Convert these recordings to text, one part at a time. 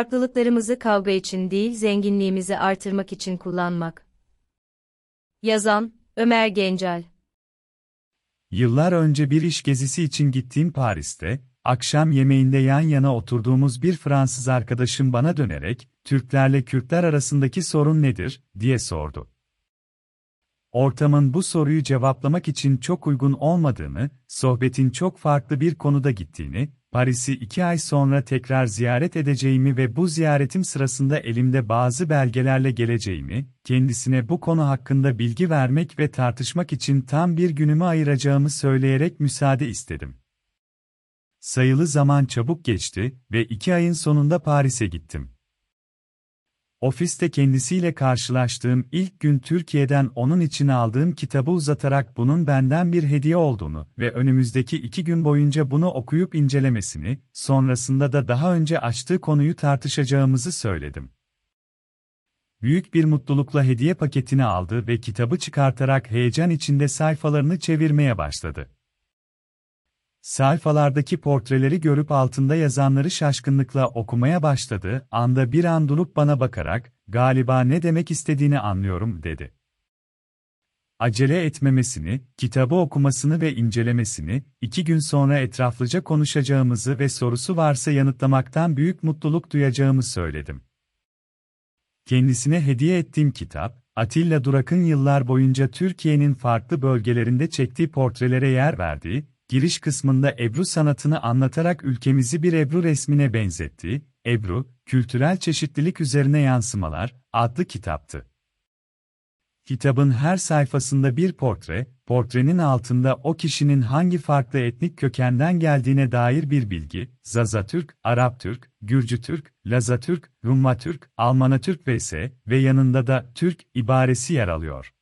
Farklılıklarımızı kavga için değil zenginliğimizi artırmak için kullanmak. Yazan, Ömer Gencel Yıllar önce bir iş gezisi için gittiğim Paris'te, akşam yemeğinde yan yana oturduğumuz bir Fransız arkadaşım bana dönerek, Türklerle Kürtler arasındaki sorun nedir, diye sordu. Ortamın bu soruyu cevaplamak için çok uygun olmadığını, sohbetin çok farklı bir konuda gittiğini, Paris'i iki ay sonra tekrar ziyaret edeceğimi ve bu ziyaretim sırasında elimde bazı belgelerle geleceğimi, kendisine bu konu hakkında bilgi vermek ve tartışmak için tam bir günümü ayıracağımı söyleyerek müsaade istedim. Sayılı zaman çabuk geçti ve iki ayın sonunda Paris'e gittim. Ofiste kendisiyle karşılaştığım ilk gün Türkiye'den onun için aldığım kitabı uzatarak bunun benden bir hediye olduğunu ve önümüzdeki iki gün boyunca bunu okuyup incelemesini, sonrasında da daha önce açtığı konuyu tartışacağımızı söyledim. Büyük bir mutlulukla hediye paketini aldı ve kitabı çıkartarak heyecan içinde sayfalarını çevirmeye başladı. Sayfalardaki portreleri görüp altında yazanları şaşkınlıkla okumaya başladı, anda bir an durup bana bakarak, galiba ne demek istediğini anlıyorum, dedi. Acele etmemesini, kitabı okumasını ve incelemesini, iki gün sonra etraflıca konuşacağımızı ve sorusu varsa yanıtlamaktan büyük mutluluk duyacağımı söyledim. Kendisine hediye ettiğim kitap, Atilla Durak'ın yıllar boyunca Türkiye'nin farklı bölgelerinde çektiği portrelere yer verdiği, giriş kısmında Ebru sanatını anlatarak ülkemizi bir Ebru resmine benzetti, Ebru, Kültürel Çeşitlilik Üzerine Yansımalar, adlı kitaptı. Kitabın her sayfasında bir portre, portrenin altında o kişinin hangi farklı etnik kökenden geldiğine dair bir bilgi, Zazatürk, Arap-Türk, Gürcü-Türk, Lazatürk, Rumma-Türk, Almana-Türk vs. ve yanında da Türk ibaresi yer alıyor.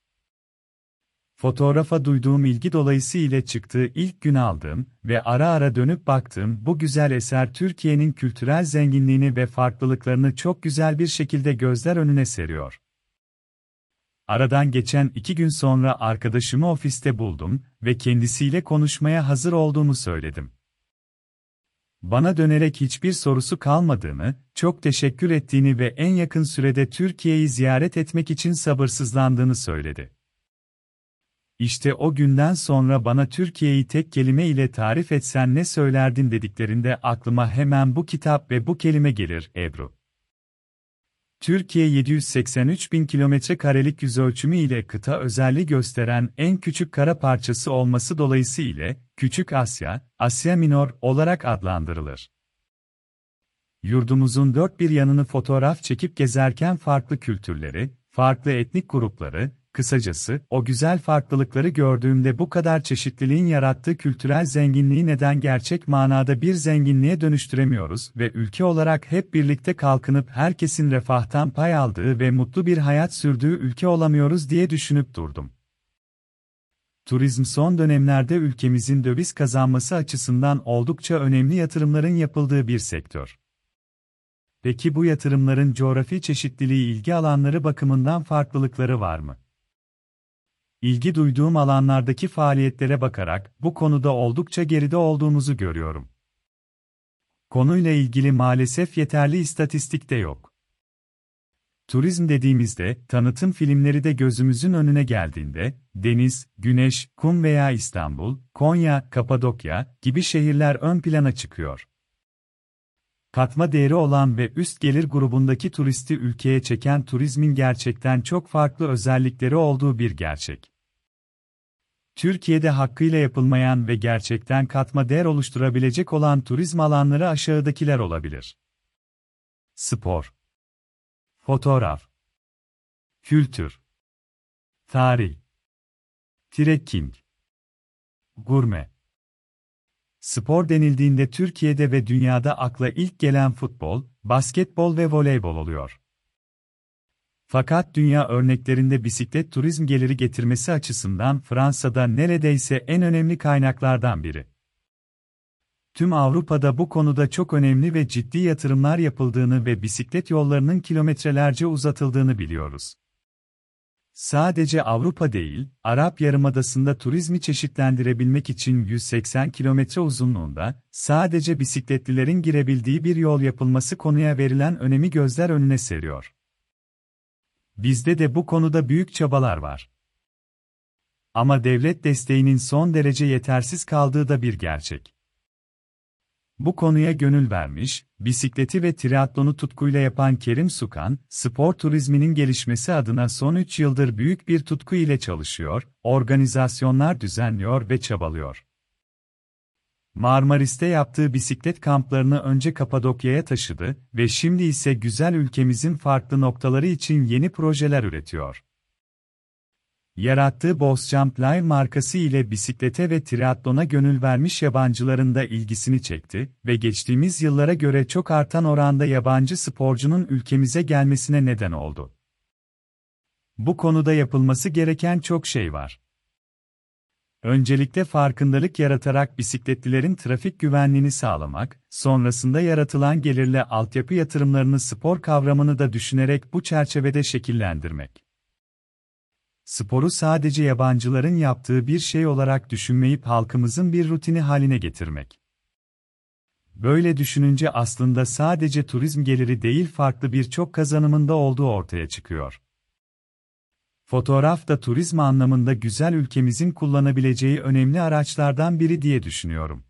Fotoğrafa duyduğum ilgi dolayısıyla çıktığı ilk gün aldığım ve ara ara dönüp baktığım bu güzel eser Türkiye'nin kültürel zenginliğini ve farklılıklarını çok güzel bir şekilde gözler önüne seriyor. Aradan geçen iki gün sonra arkadaşımı ofiste buldum ve kendisiyle konuşmaya hazır olduğumu söyledim. Bana dönerek hiçbir sorusu kalmadığını, çok teşekkür ettiğini ve en yakın sürede Türkiye'yi ziyaret etmek için sabırsızlandığını söyledi. İşte o günden sonra bana Türkiye'yi tek kelime ile tarif etsen ne söylerdin dediklerinde aklıma hemen bu kitap ve bu kelime gelir, Ebru. Türkiye 783 bin kilometre karelik yüzölçümü ile kıta özelliği gösteren en küçük kara parçası olması dolayısıyla Küçük Asya, Asya Minor olarak adlandırılır. Yurdumuzun dört bir yanını fotoğraf çekip gezerken farklı kültürleri, farklı etnik grupları, Kısacası, o güzel farklılıkları gördüğümde bu kadar çeşitliliğin yarattığı kültürel zenginliği neden gerçek manada bir zenginliğe dönüştüremiyoruz ve ülke olarak hep birlikte kalkınıp herkesin refahtan pay aldığı ve mutlu bir hayat sürdüğü ülke olamıyoruz diye düşünüp durdum. Turizm son dönemlerde ülkemizin döviz kazanması açısından oldukça önemli yatırımların yapıldığı bir sektör. Peki bu yatırımların coğrafi çeşitliliği ilgi alanları bakımından farklılıkları var mı? İlgi duyduğum alanlardaki faaliyetlere bakarak bu konuda oldukça geride olduğumuzu görüyorum. Konuyla ilgili maalesef yeterli istatistik de yok. Turizm dediğimizde, tanıtım filmleri de gözümüzün önüne geldiğinde, deniz, güneş, kum veya İstanbul, Konya, Kapadokya gibi şehirler ön plana çıkıyor. Katma değeri olan ve üst gelir grubundaki turisti ülkeye çeken turizmin gerçekten çok farklı özellikleri olduğu bir gerçek. Türkiye'de hakkıyla yapılmayan ve gerçekten katma değer oluşturabilecek olan turizm alanları aşağıdakiler olabilir. Spor. Fotoğraf. Kültür. Tarih. Trekking. Gurme Spor denildiğinde Türkiye'de ve dünyada akla ilk gelen futbol, basketbol ve voleybol oluyor. Fakat dünya örneklerinde bisiklet turizm geliri getirmesi açısından Fransa'da neredeyse en önemli kaynaklardan biri. Tüm Avrupa'da bu konuda çok önemli ve ciddi yatırımlar yapıldığını ve bisiklet yollarının kilometrelerce uzatıldığını biliyoruz. Sadece Avrupa değil, Arap Yarımadası'nda turizmi çeşitlendirebilmek için 180 kilometre uzunluğunda, sadece bisikletlilerin girebildiği bir yol yapılması konuya verilen önemi gözler önüne seriyor. Bizde de bu konuda büyük çabalar var. Ama devlet desteğinin son derece yetersiz kaldığı da bir gerçek. Bu konuya gönül vermiş, bisikleti ve triatlonu tutkuyla yapan Kerim Sukan, spor turizminin gelişmesi adına son 3 yıldır büyük bir tutku ile çalışıyor, organizasyonlar düzenliyor ve çabalıyor. Marmaris'te yaptığı bisiklet kamplarını önce Kapadokya'ya taşıdı ve şimdi ise güzel ülkemizin farklı noktaları için yeni projeler üretiyor. Yarattığı Boss Jump Live markası ile bisiklete ve triatlona gönül vermiş yabancıların da ilgisini çekti ve geçtiğimiz yıllara göre çok artan oranda yabancı sporcunun ülkemize gelmesine neden oldu. Bu konuda yapılması gereken çok şey var. Öncelikle farkındalık yaratarak bisikletlilerin trafik güvenliğini sağlamak, sonrasında yaratılan gelirle altyapı yatırımlarını spor kavramını da düşünerek bu çerçevede şekillendirmek. Sporu sadece yabancıların yaptığı bir şey olarak düşünmeyip halkımızın bir rutini haline getirmek. Böyle düşününce aslında sadece turizm geliri değil farklı birçok kazanımında olduğu ortaya çıkıyor. Fotoğraf da turizm anlamında güzel ülkemizin kullanabileceği önemli araçlardan biri diye düşünüyorum.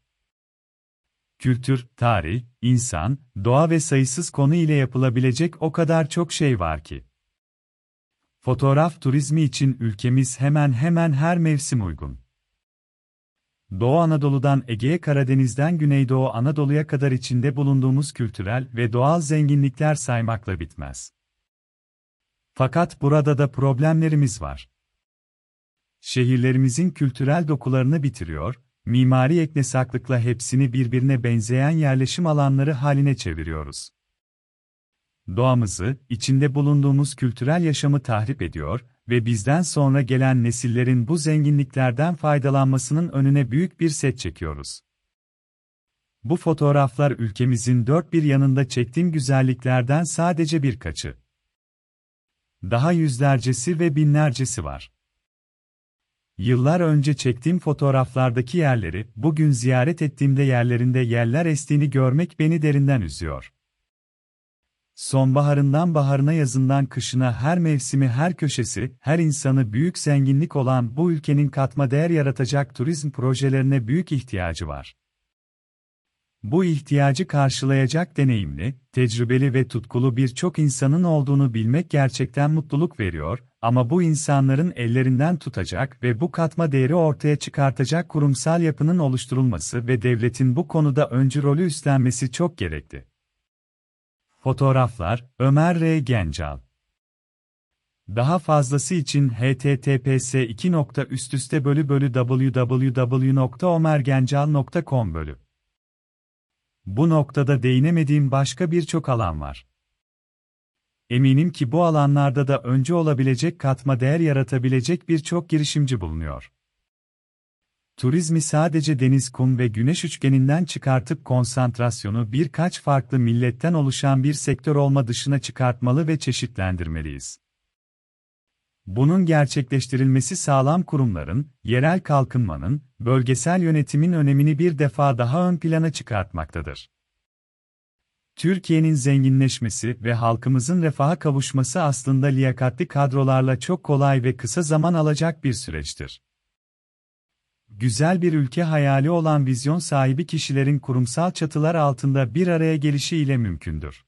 Kültür, tarih, insan, doğa ve sayısız konu ile yapılabilecek o kadar çok şey var ki. Fotoğraf turizmi için ülkemiz hemen hemen her mevsim uygun. Doğu Anadolu'dan Ege'ye Karadeniz'den Güneydoğu Anadolu'ya kadar içinde bulunduğumuz kültürel ve doğal zenginlikler saymakla bitmez. Fakat burada da problemlerimiz var. Şehirlerimizin kültürel dokularını bitiriyor, mimari eknesaklıkla hepsini birbirine benzeyen yerleşim alanları haline çeviriyoruz doğamızı, içinde bulunduğumuz kültürel yaşamı tahrip ediyor ve bizden sonra gelen nesillerin bu zenginliklerden faydalanmasının önüne büyük bir set çekiyoruz. Bu fotoğraflar ülkemizin dört bir yanında çektiğim güzelliklerden sadece birkaçı. Daha yüzlercesi ve binlercesi var. Yıllar önce çektiğim fotoğraflardaki yerleri, bugün ziyaret ettiğimde yerlerinde yerler estiğini görmek beni derinden üzüyor. Sonbaharından baharına yazından kışına her mevsimi her köşesi, her insanı büyük zenginlik olan bu ülkenin katma değer yaratacak turizm projelerine büyük ihtiyacı var. Bu ihtiyacı karşılayacak deneyimli, tecrübeli ve tutkulu birçok insanın olduğunu bilmek gerçekten mutluluk veriyor ama bu insanların ellerinden tutacak ve bu katma değeri ortaya çıkartacak kurumsal yapının oluşturulması ve devletin bu konuda öncü rolü üstlenmesi çok gerekli. Fotoğraflar, Ömer R. Gencal. Daha fazlası için https 2. üst bölü bölü www.omergencal.com bölü. Bu noktada değinemediğim başka birçok alan var. Eminim ki bu alanlarda da önce olabilecek katma değer yaratabilecek birçok girişimci bulunuyor turizmi sadece deniz, kum ve güneş üçgeninden çıkartıp konsantrasyonu birkaç farklı milletten oluşan bir sektör olma dışına çıkartmalı ve çeşitlendirmeliyiz. Bunun gerçekleştirilmesi sağlam kurumların, yerel kalkınmanın, bölgesel yönetimin önemini bir defa daha ön plana çıkartmaktadır. Türkiye'nin zenginleşmesi ve halkımızın refaha kavuşması aslında liyakatli kadrolarla çok kolay ve kısa zaman alacak bir süreçtir güzel bir ülke hayali olan vizyon sahibi kişilerin kurumsal çatılar altında bir araya gelişi ile mümkündür.